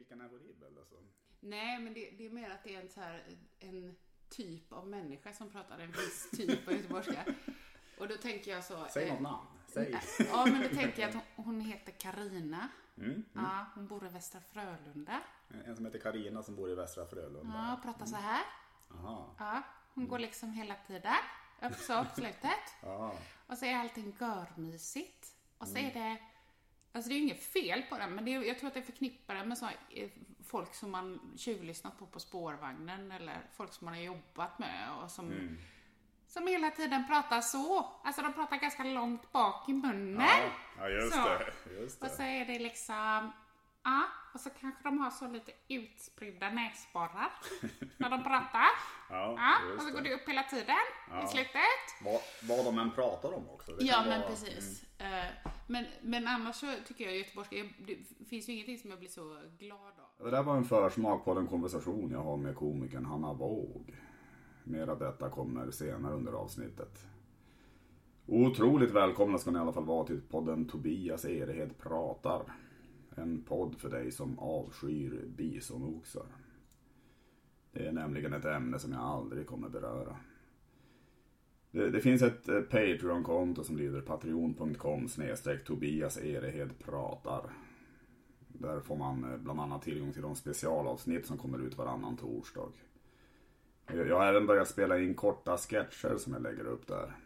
vilken är horribel alltså? Nej, men det, det är mer att det är en, så här, en typ av människa som pratar en viss typ av göteborgska. Och då tänker jag så... Säg eh, något namn. Säg. Ja, men då tänker jag att hon, hon heter Karina. Mm. Ja, hon bor i Västra Frölunda. En som heter Karina som bor i Västra Frölunda. Ja, och pratar så här. Aha. Ja, hon går liksom hela tiden upp så på slutet. Ja. Och så är allting görmysigt. Och så är det, alltså det är ju inget fel på den, men det är, jag tror att det förknippar den med så, eh, folk som man tjuvlyssnat på på spårvagnen eller folk som man har jobbat med och som, som hela tiden pratar så. Alltså de pratar ganska långt bak i munnen. Ja, ja just Så. det. Just Och det. så är det liksom, ja, och så kanske de har så lite utspridda näsborrar när de pratar. Ja, Ja, och så går det upp hela tiden i slutet. Vad, vad de än pratar om också. Ja, men vara- precis. Eh, men, men annars så tycker jag göteborgska, jag- det finns ju ingenting som jag blir så glad av. Det där var en försmak på den konversation jag har med komikern Hanna Våg. Mer av detta kommer senare under avsnittet. Otroligt välkomna ska ni i alla fall vara till podden Tobias Erehed pratar. En podd för dig som avskyr bisonoxar. Det är nämligen ett ämne som jag aldrig kommer beröra. Det, det finns ett eh, Patreon-konto som lyder patreon.com snedstreck Tobias Erehed pratar. Där får man eh, bland annat tillgång till de specialavsnitt som kommer ut varannan torsdag. Jag jag har även börjat spela in korta sketcher som jag lägger upp där.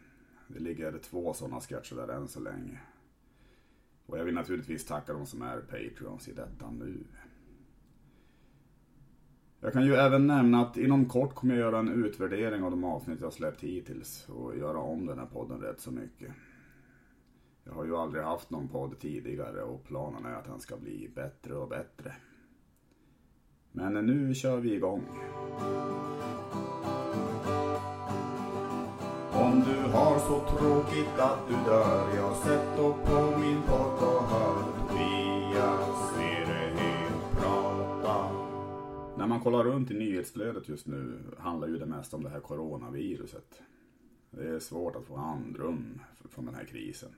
Det ligger två sådana sketcher där än så länge. Och jag vill naturligtvis tacka de som är Patreons i detta nu. Jag kan ju även nämna att inom kort kommer jag göra en utvärdering av de avsnitt jag släppt hittills och göra om den här podden rätt så mycket. Jag har ju aldrig haft någon podd tidigare och planen är att den ska bli bättre och bättre. Men nu kör vi igång. Om du har så tråkigt att du dör, jag sätter på min podd och hör När man kollar runt i nyhetsflödet just nu handlar ju det mest om det här coronaviruset. Det är svårt att få andrum från den här krisen.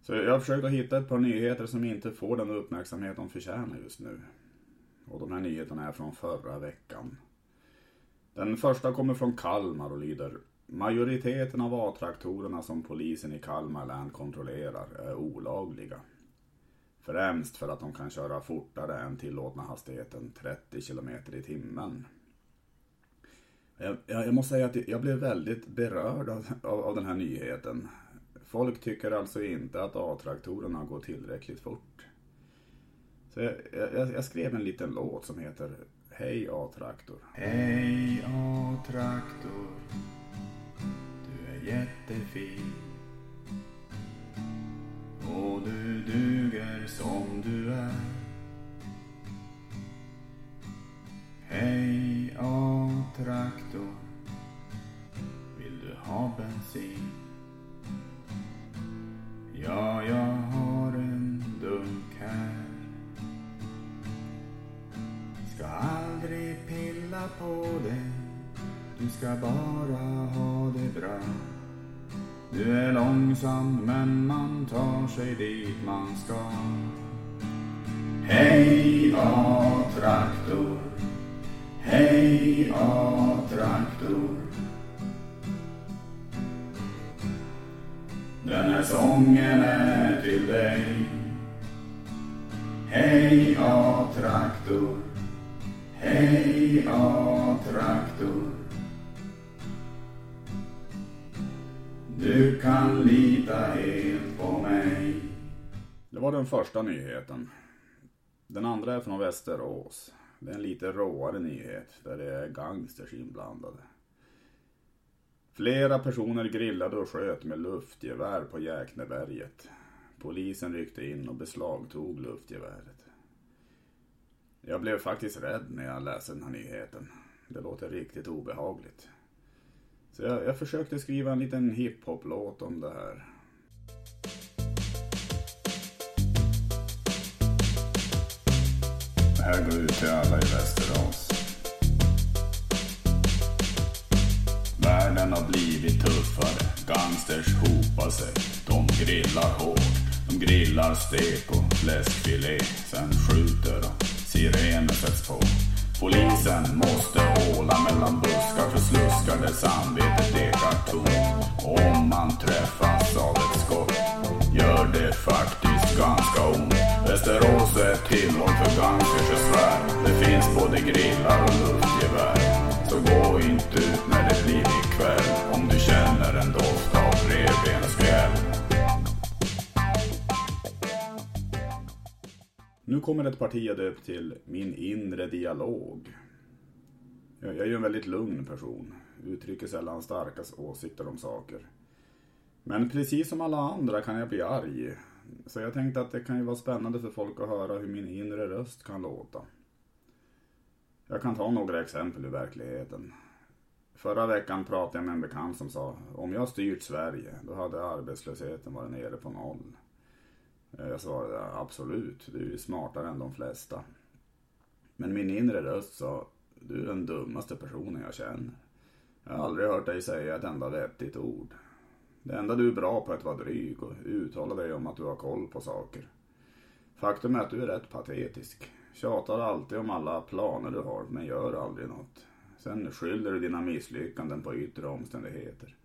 Så jag har försökt att hitta ett par nyheter som inte får den uppmärksamhet de förtjänar just nu. Och de här nyheterna är från förra veckan. Den första kommer från Kalmar och lyder Majoriteten av A-traktorerna som polisen i Kalmar län kontrollerar är olagliga. Främst för att de kan köra fortare än tillåtna hastigheten 30 km i timmen. Jag, jag, måste säga att jag blev väldigt berörd av, av, av den här nyheten. Folk tycker alltså inte att A-traktorerna går tillräckligt fort. Så jag, jag, jag skrev en liten låt som heter Hej A-traktor. Hej A-traktor. Du är jättefin. Och du duger som du är. Hej A-traktor. Vill du ha bensin? Ja, jag har en dunk här. Ska aldrig pilla på det. Du ska bara ha det bra. Du är långsam men tar sig dit man ska. Hej då traktor! Var den första nyheten. Den andra är från Västerås. Det är en lite råare nyhet där det är gangsters inblandade. Flera personer grillade och sköt med luftgevär på Jäkneberget. Polisen ryckte in och beslagtog luftgeväret. Jag blev faktiskt rädd när jag läste den här nyheten. Det låter riktigt obehagligt. Så jag, jag försökte skriva en liten hiphop-låt om det här. här går ut till alla i Västerås. Världen har blivit tuffare, gangsters hopar sig. De grillar hårt, de grillar stek och fläskfilé. Sen skjuter de, sirener sätts på. Polisen måste håla mellan buskar för sluskar där samvetet ekar tomt. Om man träffas av ett skott gör det faktiskt ganska ont. Västerås är tillhåll för gangstersvär. Det finns både grillar och luftgevär. Så gå inte ut när det blir ikväll om du känner en doft av revbensspjäll. Nu kommer ett parti jag döpt till Min inre dialog. Jag är ju en väldigt lugn person, uttrycker sällan starka åsikter om saker. Men precis som alla andra kan jag bli arg. Så jag tänkte att det kan ju vara spännande för folk att höra hur min inre röst kan låta. Jag kan ta några exempel ur verkligheten. Förra veckan pratade jag med en bekant som sa om jag styrt Sverige då hade arbetslösheten varit nere på noll. Eh, jag svarade absolut, du är ju smartare än de flesta. Men min inre röst sa du är den dummaste personen jag känner. Jag har aldrig hört dig säga ett enda vettigt ord. Det enda du är bra på är att vara dryg och uttala dig om att du har koll på saker. Faktum är att du är rätt patetisk. Tjatar alltid om alla planer du har men gör aldrig något. Sen skyller du dina misslyckanden på yttre omständigheter.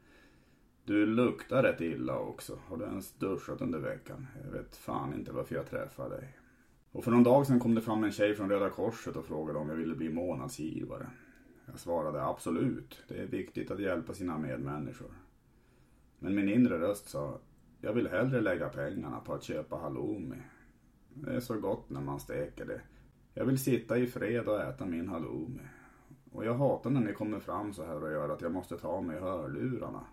Du luktar rätt illa också. Har du ens duschat under veckan? Jag vet fan inte varför jag träffar dig. Och för någon dag sedan kom det fram en tjej från Röda Korset och frågade om jag ville bli månadsgivare. Jag svarade absolut. Det är viktigt att hjälpa sina medmänniskor. Men min inre röst sa, jag vill hellre lägga pengarna på att köpa halloumi. Det är så gott när man steker det. Jag vill sitta i fred och äta min halloumi. Och jag hatar när ni kommer fram så här och gör att jag måste ta mig hörlurarna.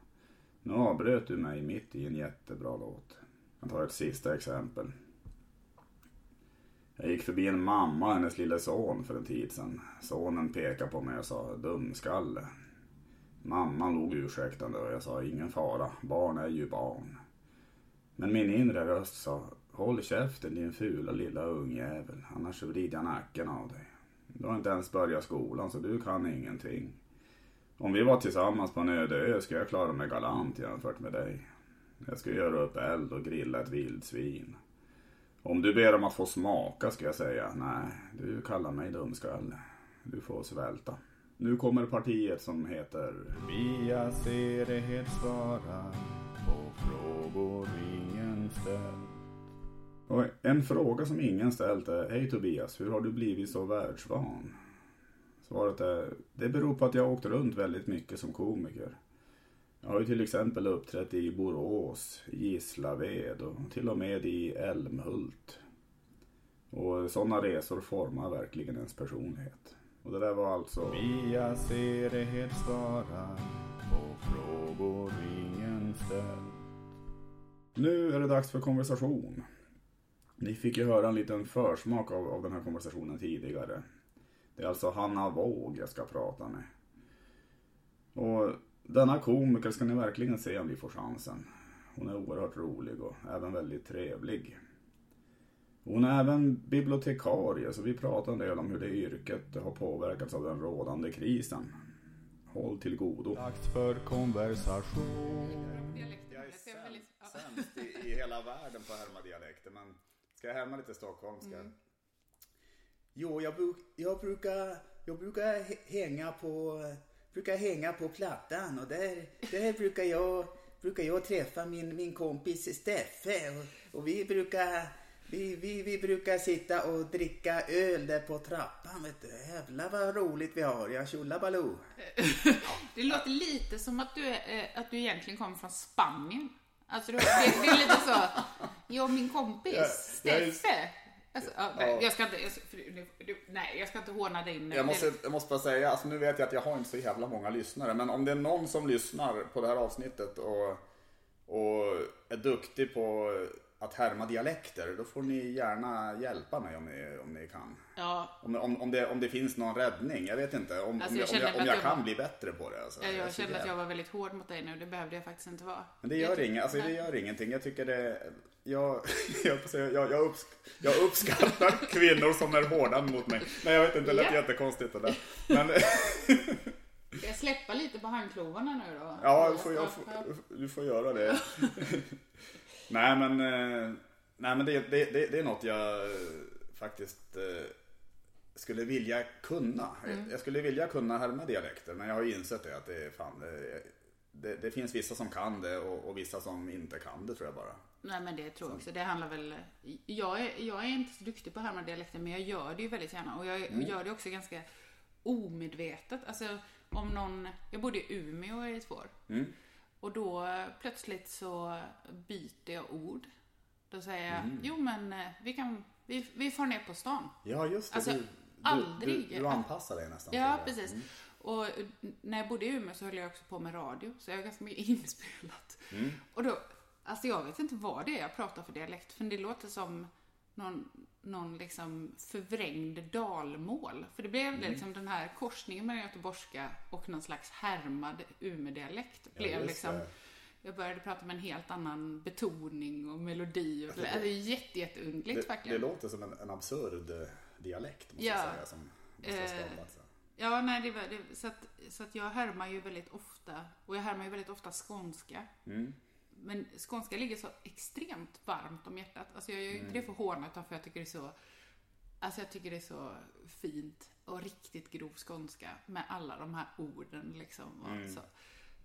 Nu avbröt du mig mitt i en jättebra låt. Jag tar ett sista exempel. Jag gick förbi en mamma och hennes lille son för en tid sedan. Sonen pekade på mig och sa dumskalle. Mamman log ursäktande och jag sa ingen fara, barn är ju barn. Men min inre röst sa håll käften din fula lilla ungjävel, annars vrider jag nacken av dig. Du har inte ens börjat skolan så du kan ingenting. Om vi var tillsammans på en öde ö skulle jag klara mig galant jämfört med dig. Jag skulle göra upp eld och grilla ett vildsvin. Om du ber om att få smaka ska jag säga, nej, du kallar mig dumskalle. Du får svälta. Nu kommer partiet som heter Via Serighet svarar på frågor ingen ställt. Och en fråga som ingen ställt är Hej Tobias, hur har du blivit så världsvan? Svaret är Det beror på att jag åkt runt väldigt mycket som komiker. Jag har ju till exempel uppträtt i Borås, Gislaved och till och med i Älmhult. Och sådana resor formar verkligen ens personlighet. Och det där var alltså Via Serighet svarar på frågor ingen ställt. Nu är det dags för konversation. Ni fick ju höra en liten försmak av, av den här konversationen tidigare. Det är alltså Hanna Våg jag ska prata med. Och denna komiker ska ni verkligen se om ni får chansen. Hon är oerhört rolig och även väldigt trevlig. Hon är även bibliotekarie så vi pratar en del om hur det yrket har påverkats av den rådande krisen. Håll till godo. Dags för konversation. Jag är sämst, sämst i, i hela världen på att härma dialekter men ska jag härma lite stockholmska? Mm. Jo, jag, bruk, jag, brukar, jag brukar hänga på brukar hänga på Plattan och där, där brukar jag brukar jag träffa min, min kompis Steffe och, och vi brukar vi, vi, vi brukar sitta och dricka öl där på trappan. Vet du. Jävlar vad roligt vi har. Ja, tjolabaloo. det låter lite som att du, eh, att du egentligen kommer från Spanien. Alltså, det, det är lite så. Jag och min kompis Steffe. Alltså, ja, Jag ska inte, jag ska, nej, jag ska inte håna din... Jag måste, jag måste bara säga, alltså nu vet jag att jag har inte så jävla många lyssnare, men om det är någon som lyssnar på det här avsnittet och, och är duktig på att härma dialekter, då får ni gärna hjälpa mig om ni, om ni kan. Ja. Om, om, om, det, om det finns någon räddning, jag vet inte. Om, alltså, jag om jag, om jag, om jag kan var... bli bättre på det. Alltså. Ja, jag, jag kände att jag var väldigt hård mot dig nu, det behövde jag faktiskt inte vara. Men det gör, inget, alltså, det gör ingenting, jag tycker det... Jag, jag, jag, uppsk jag uppskattar kvinnor som är hårda mot mig. Nej, jag vet inte, det lät yeah. jättekonstigt det där. Men... Ska jag släppa lite på handklovarna nu då? Ja, får, jag, du får göra det. Nej men, eh, nej, men det, det, det, det är något jag eh, faktiskt eh, skulle vilja kunna. Mm. Jag skulle vilja kunna härma dialekter men jag har ju insett det att det är fan det, det finns vissa som kan det och, och vissa som inte kan det tror jag bara. Nej men det tror jag också. Det handlar väl... Jag är, jag är inte så duktig på att härma dialekter men jag gör det ju väldigt gärna. Och jag Mm. gör det också ganska omedvetet. Alltså om någon... Jag bodde i Umeå i två år. Mm. Och då eh, plötsligt så byter jag ord. Då säger jag, Mm. jo men eh, vi kan... Vi, vi far ner på stan. Ja just det. Alltså, du, du, aldrig. Du, du anpassar dig nästan Ja, precis. Och eh, när jag bodde i Umeå så höll jag också på med radio, så jag har ganska mycket inspelat. Mm. Och då, alltså jag vet inte vad det är jag pratar för dialekt, för det låter som någon, någon liksom förvrängd dalmål. För det blev Mm. liksom den här korsningen mellan göteborgska och någon slags härmad Umeådialekt. Ja, Blev liksom, det. jag började prata med en helt annan betoning och melodi. Och, alltså, det är jätte, jätteundligt Det, det verkligen. låter som en, en absurd eh, dialekt måste Ja. jag säga som måste ha Eh, skapats. Ja, nej, det var, det, så, att, så att jag härmar ju väldigt ofta, och jag härmar ju väldigt ofta skånska. Mm. Men skånska ligger så extremt varmt om hjärtat. Alltså jag gör ju inte Mm. det för håna, utan för jag tycker det är så, alltså jag tycker det är så fint och riktigt grov skånska med alla de här orden liksom. Och Mm. så,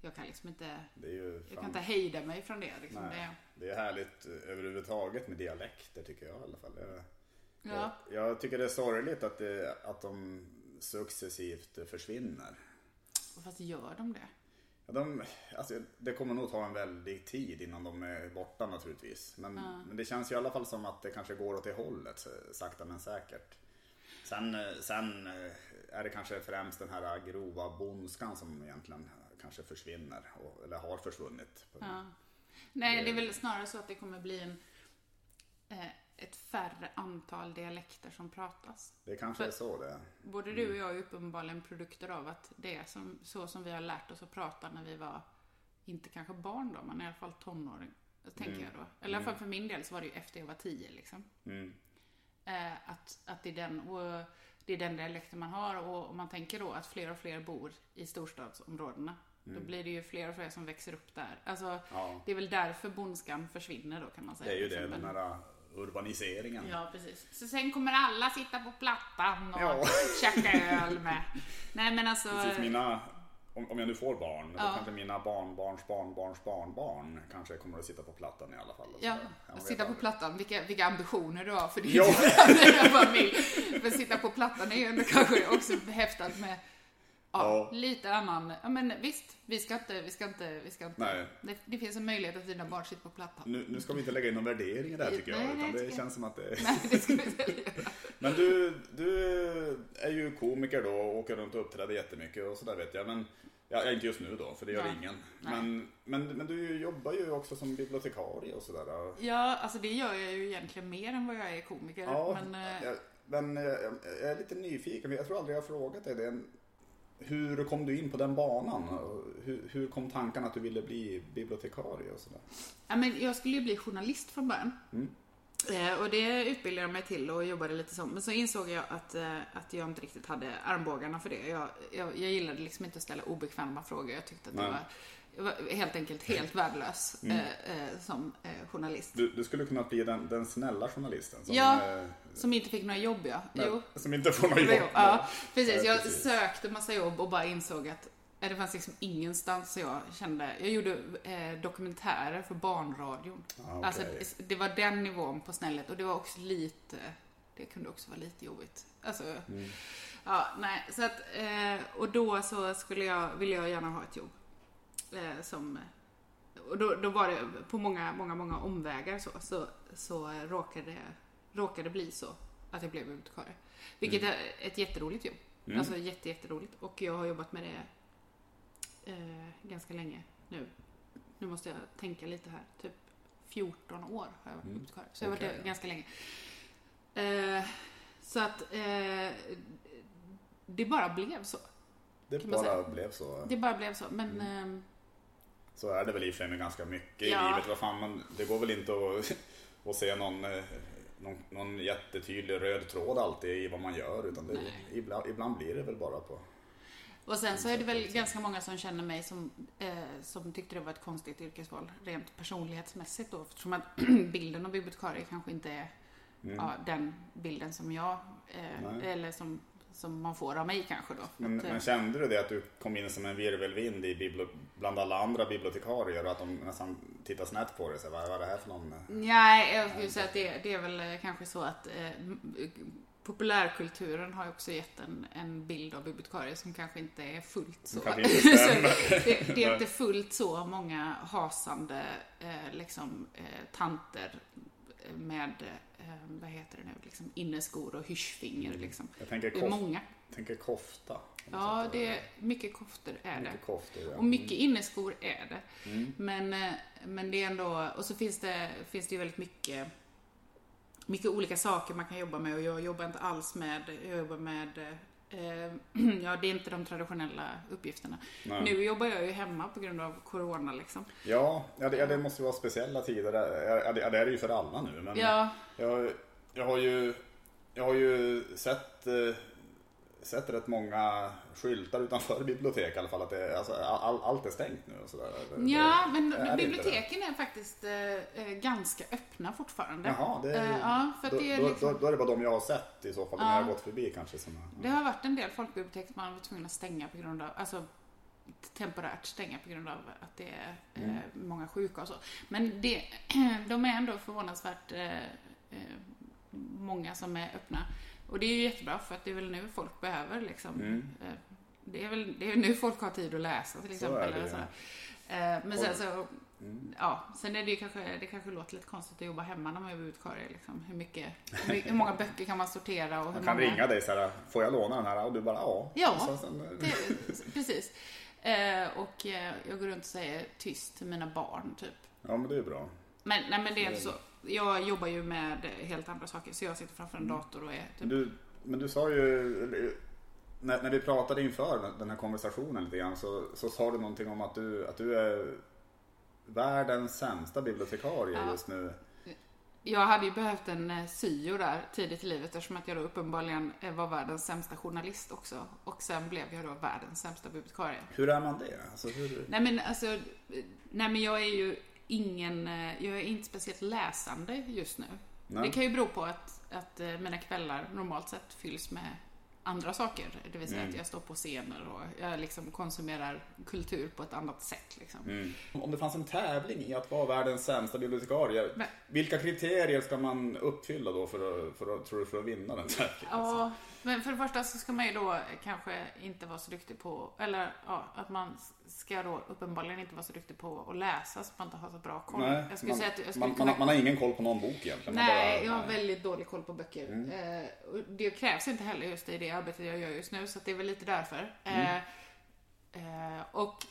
jag kan liksom inte, är ju jag kan fan- inte hejda mig från det. Liksom. Nej. Det, Det är härligt eh, överhuvudtaget med dialekter tycker jag i alla fall. Jag, ja. jag, jag tycker det är sorgligt att, det, att de successivt försvinner. Fast gör de det? Ja, de, alltså, det kommer nog ta en väldig tid innan de är borta naturligtvis. Men, men det känns ju i alla fall som att det kanske går åt det hållet, sakta men säkert. Sen, eh, sen eh, är det kanske främst den här grova bondskan som egentligen kanske försvinner, och, eller har försvunnit. Ja. Nej, det är väl snarare så att det kommer bli en, eh, ett färre antal dialekter som pratas. Det kanske För- är så det är. Både du och jag är uppenbarligen produkter av att det är som, så som vi har lärt oss att prata när vi var, inte kanske barn då, men i alla fall tonåring. Tänker jag då. Eller i alla fall för min del så var det ju efter jag var tio liksom. Mm. Eh, att, att det, är den, och det är den dialekten man har och om man tänker då att fler och fler bor i storstadsområdena. Då blir det ju fler och fler som växer upp där. Alltså, Mm. Ja. det är väl därför bondskan försvinner då kan man säga. Det är ju det, den här urbaniseringen. Ja, precis. Så sen kommer alla sitta på plattan och Ja. käka öl med. Nej, men alltså... Precis, mina, om, om jag nu får barn, då Ja. kanske mina barnbarns barnbarns barnbarn kanske kommer att sitta på plattan i alla fall. Ja, sitta på aldrig. plattan. Vilka, vilka ambitioner du har för din familj. Men sitta på plattan är ju ändå kanske också häftat med ja, Ja. lite annan... Ja, men visst, vi ska inte... Vi ska inte, vi ska inte Nej. det, det finns en möjlighet att dina barn sitter på plattan. Nu, nu ska vi inte lägga in någon värdering i det här tycker jag, nej, utan det jag. känns som att det Nej, det ska vi inte göra. Men du, du är ju komiker då och åker runt och uppträder jättemycket och sådär vet jag. Men, ja, inte just nu då, för det gör Nej. ingen. Men, men, men du jobbar ju också som bibliotekarie och sådär. Ja, alltså det gör jag ju egentligen mer än vad jag är komiker. Ja, men, eh, jag, men eh, jag, jag är lite nyfiken, jag tror aldrig jag har frågat dig det. Hur kom du in på den banan? Hur, hur kom tanken att du ville bli bibliotekarie och sådär? Ja, men jag skulle ju bli journalist från början. Mm. Eh, och det utbildade jag mig till och jobbade lite så. Men så insåg jag att, eh, att jag inte riktigt hade armbågarna för det. Jag, jag, jag gillade liksom inte att ställa obekväma frågor. Jag tyckte att det Nej. var, jag var helt enkelt helt värdelös Mm. eh, eh, som eh, journalist. Du, du skulle kunna bli den, den snälla journalisten som, Ja, eh, Som inte fick några jobb, ja. nej, Jo. som inte får var jobb. jobb. Ja, precis. Ja, Jag precis. sökte massa jobb och bara insåg att eh, det fanns liksom ingenstans så jag kände. Jag gjorde eh, dokumentärer för barnradion. Ja, okej. Alltså, det var den nivån på snället och det var också lite, det kunde också vara lite jobbigt. Alltså, Mm. ja, nej, så att, och då så skulle jag, ville jag gärna ha ett jobb. Eh, som, och då, då var det på många, många, många omvägar så, så, så råkade, råkade bli så att jag blev bibliotekarie. Vilket är ett jätteroligt jobb. Mm. Alltså jätte, jätteroligt. Och jag har jobbat med det eh, ganska länge nu. Nu måste jag tänka lite här. Typ 14 år har jag varit Mm. bibliotekarie. Så jag har varit det ganska länge. Eh, så att eh, det bara blev så. Det bara säga. blev så. Det bara blev så. Men Mm. Så är det väl i och för sig med ganska mycket Ja. i livet. Vad fan, man, det går väl inte att, att se någon, eh, någon, någon jättetydlig röd tråd alltid i vad man gör. Utan det, ibland, ibland blir det väl bara på... Och sen så är det väl ganska många som känner mig som, eh, som tyckte det var ett konstigt yrkesval rent personlighetsmässigt då. Eftersom att bilden av bibliotekarie kanske inte är ja, den bilden som jag, eh, eller som, som man får av mig kanske då. Men, Att, eh, men kände du det att du kom in som en virvelvind i bibli- bland alla andra bibliotekarier och att de nästan tittar snett på dig? Vad, är det här för någon? eh?" Nej, jag skulle säga att det, det är väl eh, kanske så att eh, m- populärkulturen har också gett en, en bild av bibliotekarier som kanske inte är fullt så. Stämmer. Så det, det är inte fullt så många hasande eh, liksom, eh, tanter med, eh, vad heter det nu, liksom, inneskor och hyschfinger. Liksom. Jag tänker, Det är kof, många. tänker kofta. Ja, det är mycket koftor är det. Mycket koftor, ja. Och mycket inneskor är det. Mm. Men, eh, men det är ändå, och så finns det, finns det ju väldigt mycket, mycket olika saker man kan jobba med och jag jobbar inte alls med, jag jobbar med, eh, ja det är inte de traditionella uppgifterna. Nej. Nu jobbar jag ju hemma på grund av Corona liksom. Ja, ja, det, ja, det måste ju vara speciella tider. Ja, det, ja, det är det ju för alla nu. Men Ja, jag, jag, har ju, jag har ju sett, eh, sett rätt många skyltar utanför bibliotek i alla fall. Att det, alltså, all, allt är stängt nu och sådär. Det- ja men är biblioteken är faktiskt eh, eh, ganska öppna fortfarande. det? Jaha, det är, Eh, ja, för att då, det är då, liksom- då, då är det bara de jag har sett i så fall. De Ja. jag har gått förbi kanske. Som, Det har varit en del folkbibliotek som man har varit tvungna att stänga på grund av, alltså temporärt stänga på grund av att det är Mm. eh, många sjuka och så. Men det, de är ändå förvånansvärt eh, eh, många som är öppna. Och det är ju jättebra för att det är väl nu folk behöver liksom. Mm. Eh, det är väl det är nu folk har tid att läsa till Så är exempel. det, ja. sådär. Eh, men sen så, Mm. ja, sen är det ju kanske, det kanske låter lite konstigt att jobba hemma när man är bibliotekarie. Liksom. Hur, mycket, hur, många böcker kan man sortera? Och hur Man kan många... ringa dig så här, får jag låna den här? Och du bara ja. Ja, så, sen, Det, precis. Eh, och jag går runt och säger tyst till mina barn, typ. ja, men det är bra. Men, nej, men det är inte så. Jag jobbar ju med helt andra saker, så jag sitter framför en dator och är typ... du, men du sa ju, när, när vi pratade inför den- här konversationen lite grann så, så sa du någonting om att du, att du är världens sämsta bibliotekarie Ja. just nu. Jag hade ju behövt en eh, syo där tidigt i livet eftersom att jag då uppenbarligen eh, var världens sämsta journalist också. Och sen blev jag då världens sämsta bibliotekarie. Hur är man det? Alltså, hur, Nej men alltså, nej men jag är ju ingen, eh, jag är inte speciellt läsande just nu. Nej. Det kan ju bero på att, att eh, mina kvällar normalt sett fylls med andra saker. Det vill säga Mm. att jag står på scener och jag liksom konsumerar kultur på ett annat sätt. Liksom. Mm. Om det fanns en tävling i att vara världens sämsta bibliotekarie, Men- vilka kriterier ska man uppfylla då för att, för att, tror du, för att vinna den tävlingen? Ja, men för det första så ska man ju då kanske inte vara så duktig på, eller ja, att man ska då uppenbarligen inte vara så duktig på att läsa så man inte har så bra koll. Nej, jag skulle man, säga att jag skulle man, kunna... har- man har ingen koll på någon bok egentligen. Nej, bara- jag har nej. Mm. väldigt dålig koll på böcker. Eh, och det krävs inte heller just i det arbetet jag gör just nu, så det är väl lite därför. Mm. Eh, eh, och,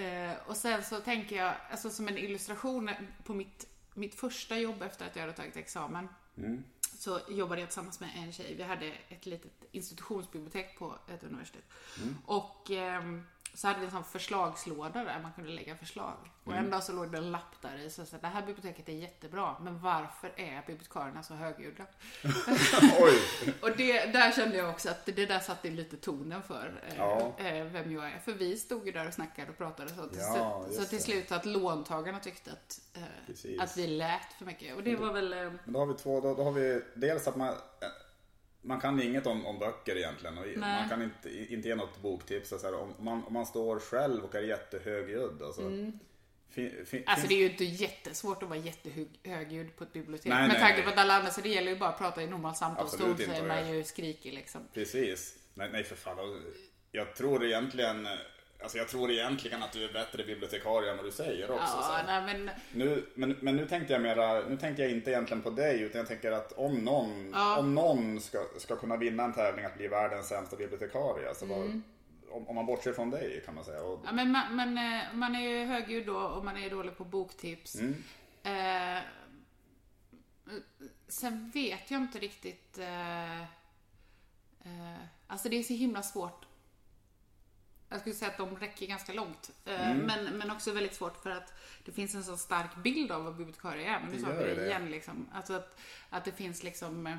eh, och sen så tänker jag, alltså som en illustration på mitt, mitt första jobb efter att jag hade tagit examen, Mm. Så jobbade jag tillsammans med en tjej. Vi hade ett litet institutionsbibliotek på ett universitet. Mm. Och ehm, så hade vi en sån förslagslåda där man kunde lägga förslag. Och Mm. en dag så låg det en lapp där i så sa det här biblioteket är jättebra, men varför är bibliotekarierna så högljudda? Och det, där kände jag också att det där satte lite tonen för eh, Ja. eh, vem jag är. För vi stod ju där och snackade och pratade så, till Ja, så till slut att låntagarna tyckte att, eh, att vi lät för mycket. Och det var väl... Eh, då har vi två, då, då har vi dels att man, man kan inget om, om böcker egentligen och Nej. man kan inte, inte ge något boktips. Så här, om, man, om man står själv och är jättehögljudd. Alltså, fin, fin, Mm. Alltså det är ju inte jättesvårt att vara jättehögljudd på ett bibliotek. Nej, Med tanke på att alla andra, så det gäller ju bara att prata i normal samtalston så är man ju skrikig liksom. Precis. Nej, nej för fan. Jag tror egentligen Alltså jag tror egentligen att du är bättre bibliotekarie än vad du säger också. så. Ja, nej men... Nu, men, men nu tänkte jag mera, nu tänkte jag inte egentligen på dig utan jag tänker att om någon, Ja. om någon ska, ska kunna vinna en tävling att bli världens sämsta bibliotekarie. Alltså vad, om, om man bortser från dig kan man säga. Och, Mm. Ja, men man, man, eh, man är ju högljudd då och man är dålig på boktips. Mm. Eh, sen vet jag inte riktigt... Eh, eh, alltså det är så himla svårt. Jag skulle säga att de räcker ganska långt. Eh, Mm. men, men också väldigt svårt för att det finns en så stark bild av vad bibliotekarie är. Men nu sa vi det igen liksom. Alltså att, att det finns liksom... eh,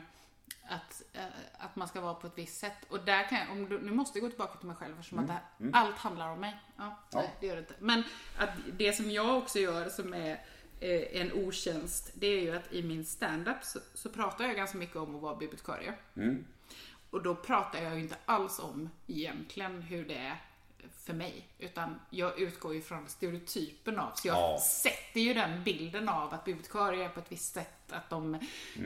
Att, eh, att man ska vara på ett visst sätt. Och där kan jag, om du, nu måste jag gå tillbaka till mig själv eftersom att det här, allt handlar om mig. Ja, Mm. Ja. Nej, det gör det inte. Men att det som jag också gör som är en otjänst, det är ju att i min stand-up så, så pratar jag ganska mycket om att vara bibliotekarie. Mm. Och då pratar jag ju inte alls om egentligen hur det är för mig. Utan jag utgår ju från stereotypen av, så jag Ja. sätter ju den bilden av att bibliotekarier är på ett visst sätt, att de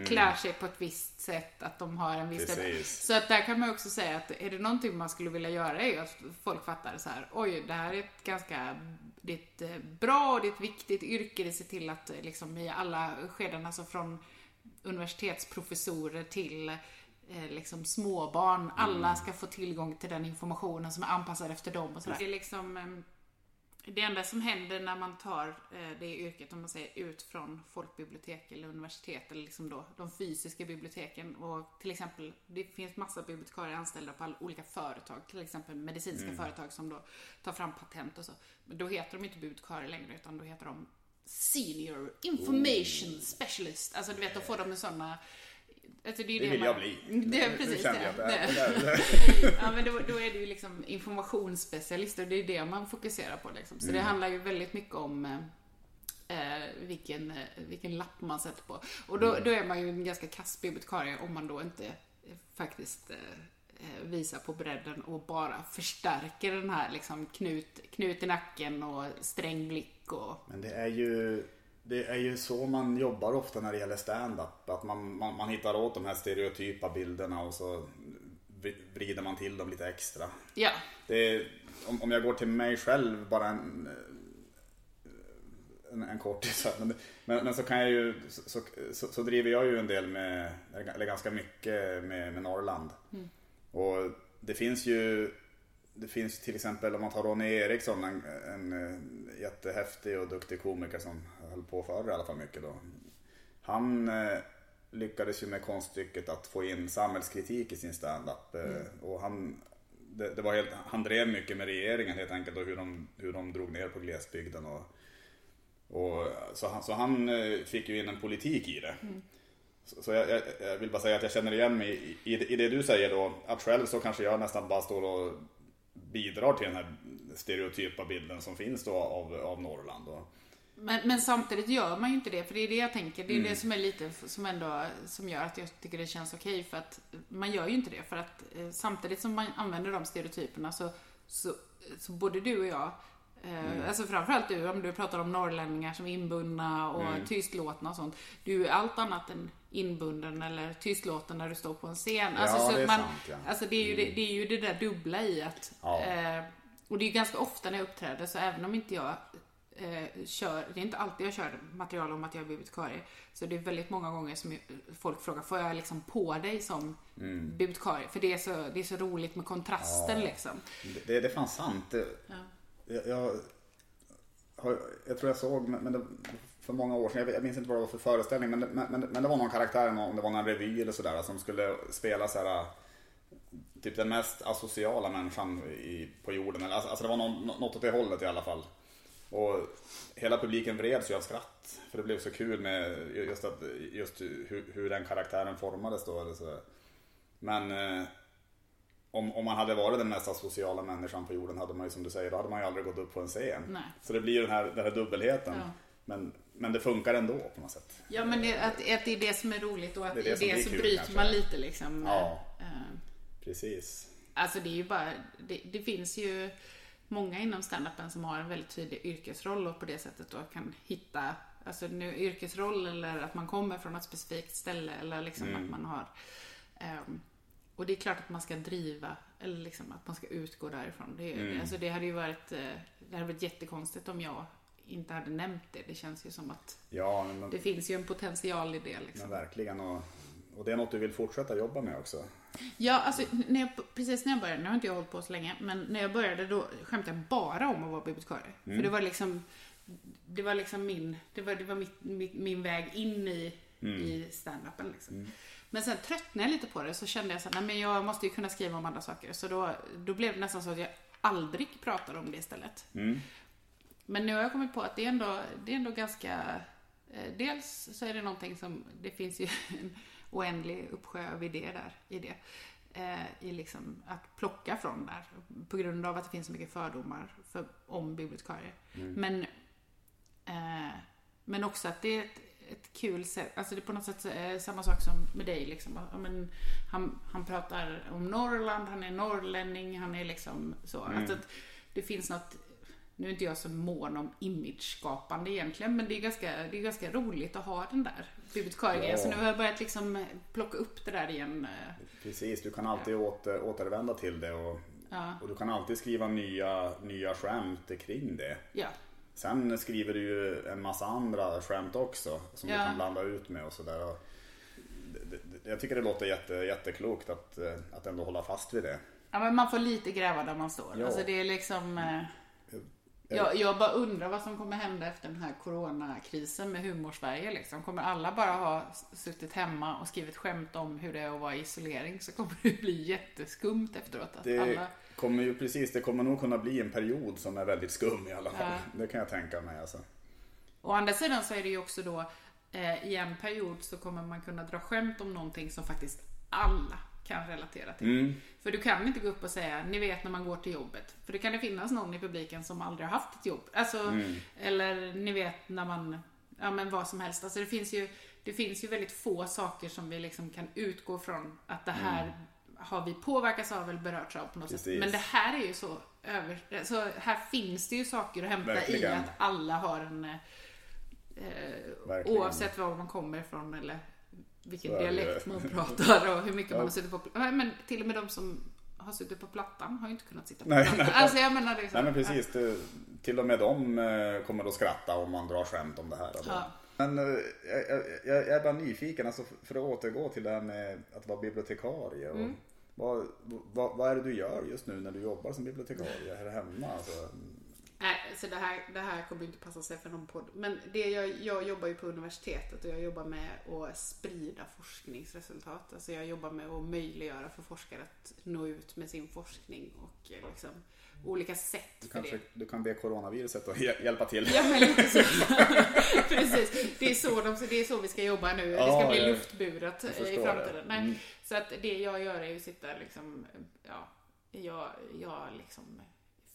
klär sig på ett visst sätt, att de har en viss... Mm. Precis. Så att där kan man också säga att är det någonting man skulle vilja göra är ju att folk fattar så här, oj, det här är ett ganska det är ett eh, bra och det är ett viktigt yrke. Det ser till att eh, liksom i alla skeden, alltså från universitetsprofessorer till liksom småbarn, alla ska få tillgång till den informationen som är anpassad efter dem och sådär. Det är liksom eh, det enda som händer när man tar eh, det yrket, om man säger ut från folkbibliotek eller universitet eller liksom då de fysiska biblioteken och till exempel, det finns massa bibliotekarier anställda på alla olika företag, till exempel medicinska företag som då tar fram patent och så. Men då heter de inte bibliotekarier längre utan då heter de Senior Information Specialist. Alltså du vet, då får de en såna Alltså, det, är ju Det vill man- jag bli. Det precis det. jag det det. det Ja, men då, då är det ju liksom informationsspecialist och det är det man fokuserar på. Liksom. Så Mm. det handlar ju väldigt mycket om eh, eh, vilken, eh, vilken lapp man sätter på. Och då, Mm. då är man ju en ganska kass bibliotekarie om man då inte eh, faktiskt eh, visar på bredden och bara förstärker den här liksom knut, knut i nacken och sträng blick och... Men det är ju det är ju så man jobbar ofta när det gäller stand-up. Att man, man, man hittar åt de här stereotypa bilderna och så vrider man till dem lite extra. Ja, är, om, om jag går till mig själv bara en, en, en kortis. Men, men, men så kan jag ju, så, så, så driver jag ju en del med, eller ganska mycket med, med Norrland. Och det finns ju, det finns till exempel om man tar Ronny Eriksson, en, en eh, jättehäftig och duktig komiker som höll på förr i alla fall mycket då. Han eh, lyckades ju med konststycket att få in samhällskritik i sin standup. Eh, och han, det, det var helt, han drev mycket med regeringen helt enkelt och hur de, hur de drog ner på glesbygden. Och, och, så, han, så han eh, fick ju in en politik i det. Så, så jag, jag, jag vill bara säga att jag känner igen mig i, i, det- i det du säger då. Att själv så kanske jag nästan bara står och bidrar till den här stereotypa bilden som finns då av, av Norrland. Och, Men, men samtidigt gör man ju inte det, för det är det jag tänker. Det är Mm. det som är lite, som ändå, som gör att jag tycker det känns okej, för att man gör ju inte det. För att eh, samtidigt som man använder de stereotyperna så, så, så både du och jag, eh, Mm. alltså framförallt du, om du pratar om norrlänningar som är inbundna och Mm. tystlåtna och sånt. Du är allt annat än inbunden eller tystlåten när du står på en scen. Alltså, så det är man, sant, ja. Alltså det är, ju det, det är ju det där dubbla i att Ja. eh, och det är ganska ofta när jag uppträder, så även om inte jag eh, kör, det är inte alltid jag kör material om att jag är bibliotekarie, så det är väldigt många gånger som folk frågar, får jag liksom på dig som bibliotekarie? För det är, så, det är så roligt med kontrasten Mm. Ja. liksom. det, det är fan sant. Det, jag, jag, jag tror jag såg, men det, för många år sedan, jag, minns inte vad det var för föreställning, men det, men, men- det var någon karaktär, om det var någon revy eller sådär, som skulle spela så här typ den mest asociala människan i, på jorden. Eller, Alltså, alltså det var någon, något åt det hållet i alla fall. Och hela publiken vreds ju av skratt. För det blev så kul med just, att, just hur, hur den karaktären formades då. Eller så. Men eh, om, om man hade varit den mest asociala människan på jorden hade man ju som du säger, då hade man ju aldrig gått upp på en scen. Nej. Så det blir ju den här, den här dubbelheten. Ja. Men, men det funkar ändå på något sätt. Ja men det, att, att det är det som är roligt och att Det det det så kul, bryter kanske. man lite liksom. Ja. eh, Precis. Alltså det är ju bara, det, det finns ju många inom standupen som har en väldigt tydlig yrkesroll och på det sättet då kan hitta, alltså nu yrkesroll eller att man kommer från ett specifikt ställe eller liksom Mm. att man har ehm, och det är klart att man ska driva, eller liksom att man ska utgå därifrån. Det, Mm. alltså det hade ju varit, eh, det hade varit jättekonstigt om jag inte hade nämnt det. Det känns ju som att Ja, men, det finns ju en potential i det liksom. verkligen. Och, och det är något du vill fortsätta jobba med också. Ja, alltså när jag, precis när jag började, nu har inte jag hållit på så länge, men när jag började då skämtade jag bara om att vara bibliotekarie. För det var liksom, det var liksom min, det var, det var mitt, mitt, min väg in i, i stand-upen liksom. Men sen tröttnade jag lite på det, så kände jag så här, nej men jag måste ju kunna skriva om andra saker. Så då, då blev det nästan så att jag aldrig pratade om det istället. Men nu har jag kommit på att det är ändå, det är ändå ganska... Eh, dels så är det någonting som... Det finns ju en oändlig uppsjö av idéer där i det. Eh, I liksom att plocka från där. På grund av att det finns så mycket fördomar för, om bibliotekarier. Men... Eh, men också att det är ett, ett kul sätt, alltså det är på något sätt eh, samma sak som med dig liksom. Men han, han pratar om Norrland, han är norrlänning, han är liksom så. Att, att det finns något, nu är inte jag så mån om image-skapande egentligen, men det är ganska, det är ganska roligt att ha den där bibliotekarien. Ja. Så nu har jag börjat liksom plocka upp det där igen. eh, Precis, du kan alltid åter, återvända till det och, Ja. och du kan alltid skriva nya, nya skämt kring det. Ja, Sen skriver du ju en massa andra skämt också som Ja. du kan blanda ut med och sådär. Jag tycker det låter jätte, jätteklokt att, eh, att ändå hålla fast vid det. Ja, men man får lite gräva där man står. Ja. Alltså det är liksom... Jag, jag bara undrar vad som kommer hända efter den här coronakrisen med Humorsverige. Liksom. Kommer alla bara ha suttit hemma och skrivit skämt om hur det är att vara i isolering så kommer det bli jätteskumt efteråt. Att Det alla, kommer ju precis, det kommer nog kunna bli en period som är väldigt skum i alla fall. Ja. Det kan jag tänka mig alltså. Å andra sidan så är det ju också då eh, i en period så kommer man kunna dra skämt om någonting som faktiskt alla kan relatera till. Mm. För du kan inte gå upp och säga, ni vet när man går till jobbet. För det kan det finnas någon i publiken som aldrig har haft ett jobb. Alltså, Mm. eller ni vet när man, ja men vad som helst. Alltså det finns ju, det finns ju väldigt få saker som vi liksom kan utgå från att det här har vi påverkats av eller berörts av på något sätt. Mm. Precis. Men det här är ju så över, så här finns det ju saker att hämta i Verkligen. att alla har en, eh, oavsett var man kommer ifrån eller vilken ju. dialekt man pratar och hur mycket man har suttit på Men till och med de som har suttit på plattan har ju inte kunnat sitta på Nej, plattan. nej. Alltså jag menar liksom, Nej men precis, det, till och med de eh, kommer att skratta om man drar skämt om det här. Ja. Men eh, jag, jag, jag är bara nyfiken, alltså för att återgå till det här med att vara bibliotekarie. Och Mm. vad, vad, vad är det du gör just nu när du jobbar som bibliotekarie här hemma? Alltså, Nej, så det här, det här kommer inte passa sig för någon podd. Men det jag, jag jobbar ju på universitetet och jag jobbar med att sprida forskningsresultat. Alltså jag jobbar med att möjliggöra för forskare att nå ut med sin forskning och eh, liksom olika sätt du, för kanske, det. du kan be coronaviruset att hjä- hjälpa till. Ja, men lite så. Precis. Det är, så de, det är så vi ska jobba nu. det ska bli ja. luftburet i framtiden. Nej. Mm. Så att det jag gör är ju att sitta liksom, ja, jag, jag liksom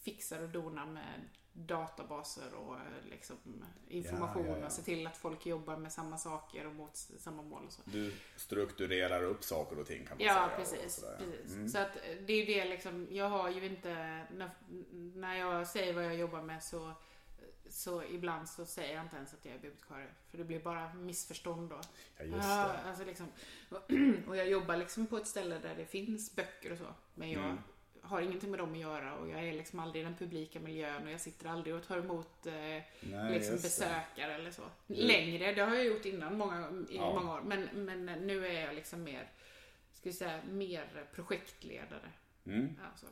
fixar och donar med databaser och eh, liksom information Ja, ja, ja. och se till att folk jobbar med samma saker och mot samma mål och så. Du strukturerar upp saker och ting kan man Ja, säga. precis. precis. Mm. Så att eh, det är ju det liksom, jag har ju inte, när, när jag säger vad jag jobbar med så, så ibland så säger jag inte ens att jag är bibliotekarie. För det blir bara missförstånd då. Ja, just Ja, det. alltså liksom, och jag jobbar liksom på ett ställe där det finns böcker och så. Men jag Mm. Har ingenting med dem att göra och jag är liksom aldrig i den publika miljön och jag sitter aldrig och tar emot eh, Nej, liksom besökare eller så. Längre, det har jag gjort innan många, i Ja. många år. Men, men nu är jag liksom mer, ska vi säga, mer projektledare. Mm, Alltså.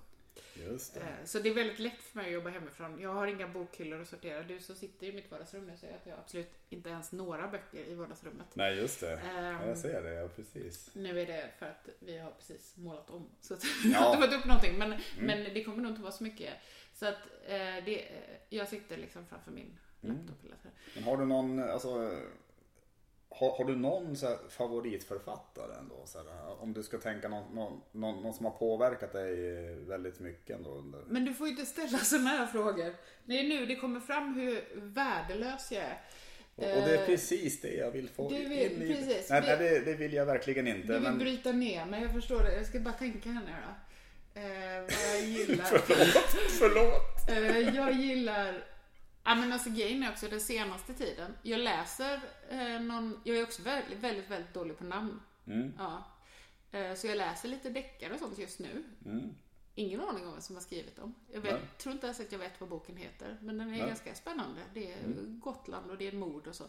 Just det. Eh, Så det är väldigt lätt för mig att jobba hemifrån. Jag har inga bokhyllor att sortera. Du som sitter i mitt vardagsrum nu säger att jag absolut inte ens några böcker i vardagsrummet. Nej, just det. Ja, jag ser det, ja precis. Nu är det för att vi har precis målat om. Så att Ja. jag har inte fått upp någonting. Men, men det kommer nog inte vara så mycket. Så att eh, det, eh, jag sitter liksom framför min Mm. laptop. Men har du någon, alltså, har, har du någon så här favoritförfattare ändå? Så här, om du ska tänka någon, någon, någon, någon som har påverkat dig väldigt mycket ändå under... Men du får ju inte ställa sådana här frågor. Det är nu det kommer fram hur värdelös jag är. Och, och det är Eh, precis det jag vill få du in vill- i... precis. Nej, nej det, det vill jag verkligen inte. Du vill men... bryta ner mig, jag förstår det. Jag ska bara tänka här nu då. Eh, vad jag gillar. Förlåt! Eh, jag gillar... Ja men alltså grejen är också den senaste tiden. Jag läser eh, någon... Jag är också väldigt, väldigt, väldigt dålig på namn. Mm. Ja. Eh, så jag läser lite deckare och sånt just nu. Mm. Ingen aning om vem som har skrivit dem. Jag vet, Nej. tror inte ens att jag vet vad boken heter. Men den är Nej. Mm. ganska spännande. Det är Gotland och det är mord och så.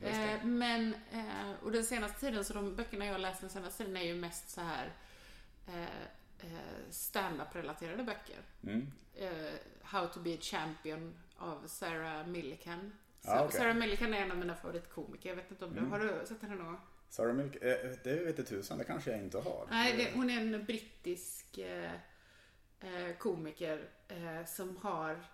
Eh, men, eh, och den senaste tiden, så de böckerna jag har läst den senaste tiden är ju mest så här eh, eh, stand-up-relaterade böcker. Mm. How to be a champion av Sarah Millican. Ah, okej. Sarah Millican är en av mina favoritkomiker. Jag vet inte om du har du sett henne någon gång? Sarah Milk, eh, det vet jag tusan, det kanske jag inte har. Nej, det, hon är en brittisk eh, eh, komiker eh, som har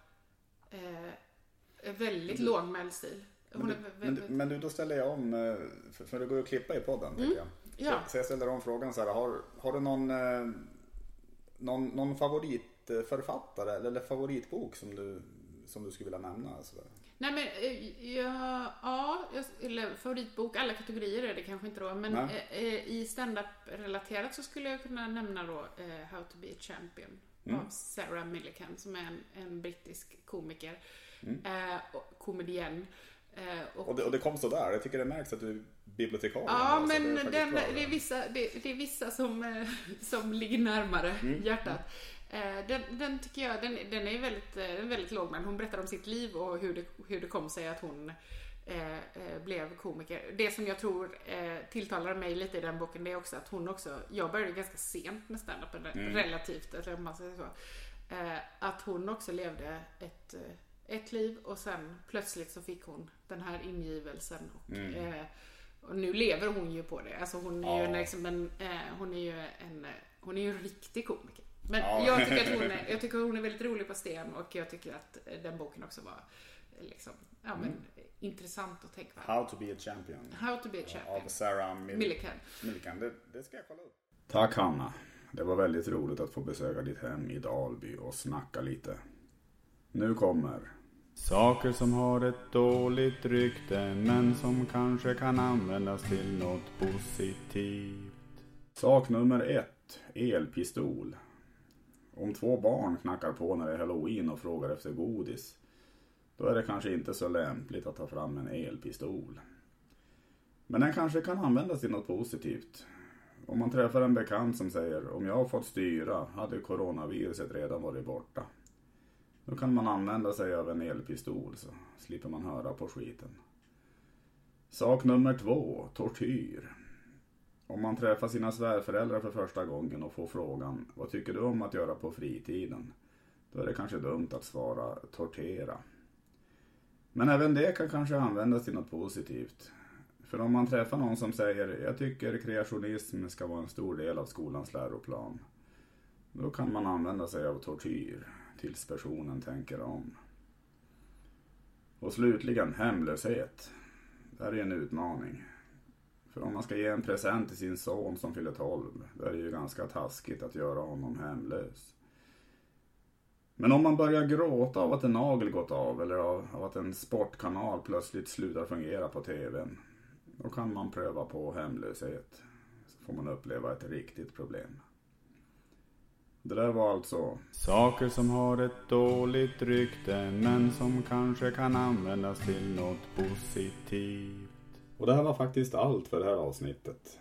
eh, väldigt lågmäld stil. Men du, men, du, men du, då ställer jag om, eh, för, för det går ju att klippa i podden tycker jag. Mm. ja. Så, så jag ställer om frågan så här, har, har du någon, någon, någon favoritförfattare eller favoritbok som du, som du skulle vilja nämna? Så där? Nej men, eh, ja, ja, jag- eller favoritbok, alla kategorier är det kanske inte då, men Nej. eh, eh, i stand-up-relaterat så skulle jag kunna nämna då How to be a champion Mm. av Sarah Millican som är en, en brittisk komiker. Mm. Eh, och komedienn. Och, Och det, och det kom sådär. Jag tycker det märks att du är bibliotekarie. Ja, alltså. men Det är den, det, är vissa, det, det är vissa som, som ligger närmare Mm. hjärtat. Eh, Den, den tycker jag, den, den är väldigt, eh, väldigt låg, men hon berättar om sitt liv och hur det, hur det kom sig att hon eh, eh, blev komiker. Det som jag tror eh, tilltalar mig lite i den boken, det är också att hon också, jag började ganska sent med standup, Mm. relativt, eller man säger så. Eh, att hon också levde ett, ett liv och sen plötsligt så fick hon den här ingivelsen. Och, Mm. eh, och nu lever hon ju på det. Alltså hon är ju Ja. liksom en, hon är ju en, hon är ju en riktig komiker. Men Ja. jag, tycker att hon är, jag tycker hon är väldigt rolig på sten och jag tycker att den boken också var liksom, ja, men, intressant att tänka på. How to be a champion. How to be a champion. Av Sarah Mill- Millikan. Millikan. Det, det ska jag kolla upp. Tack Hanna. Det var väldigt roligt att få besöka ditt hem i Dalby och snacka lite. Nu kommer Saker som har ett dåligt rykte men som kanske kan användas till något positivt. sak nummer ett. Elpistol. Om två barn knackar på när det är halloween och frågar efter godis. Då är det kanske inte så lämpligt att ta fram en elpistol. Men den kanske kan användas till något positivt. Om man träffar en bekant som säger om jag fått styra hade coronaviruset redan varit borta. Då kan man använda sig av en elpistol så slipper man höra på skiten. Sak nummer två, tortyr. Om man träffar sina svärföräldrar för första gången och får frågan Vad tycker du om att göra på fritiden? Då är det kanske dumt att svara tortera. Men även det kan kanske användas till något positivt. För om man träffar någon som säger Jag tycker kreationism ska vara en stor del av skolans läroplan. Då kan man använda sig av tortyr tills personen tänker om. Och slutligen hemlöshet. Det här är en utmaning. För om man ska ge en present till sin son som fyller 12, då är det ju ganska taskigt att göra honom hemlös. Men om man börjar gråta av att en nagel gått av eller av av att en sportkanal plötsligt slutar fungera på TVn, då kan man pröva på hemlöshet. Så får man uppleva ett riktigt problem. Det där var alltså Saker som har ett dåligt rykte men som kanske kan användas till något positivt. Och det här var faktiskt allt för det här avsnittet.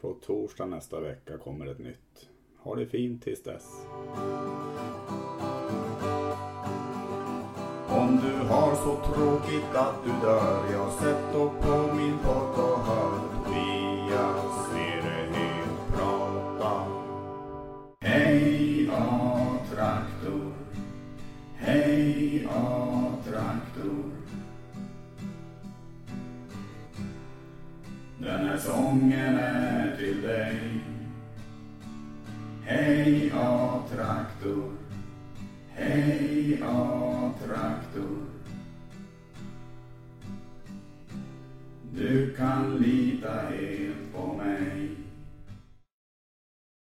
På torsdag nästa vecka kommer ett nytt. Ha det fint tills dess. Om du har så tråkigt att du dör, Jag sätt då på min podd och hör Tobias Sverhed prata. Hej A-traktor, hej A-traktor. Här sången är till dig. Hej A-traktor, hej A-traktor. Du kan lita helt på mig.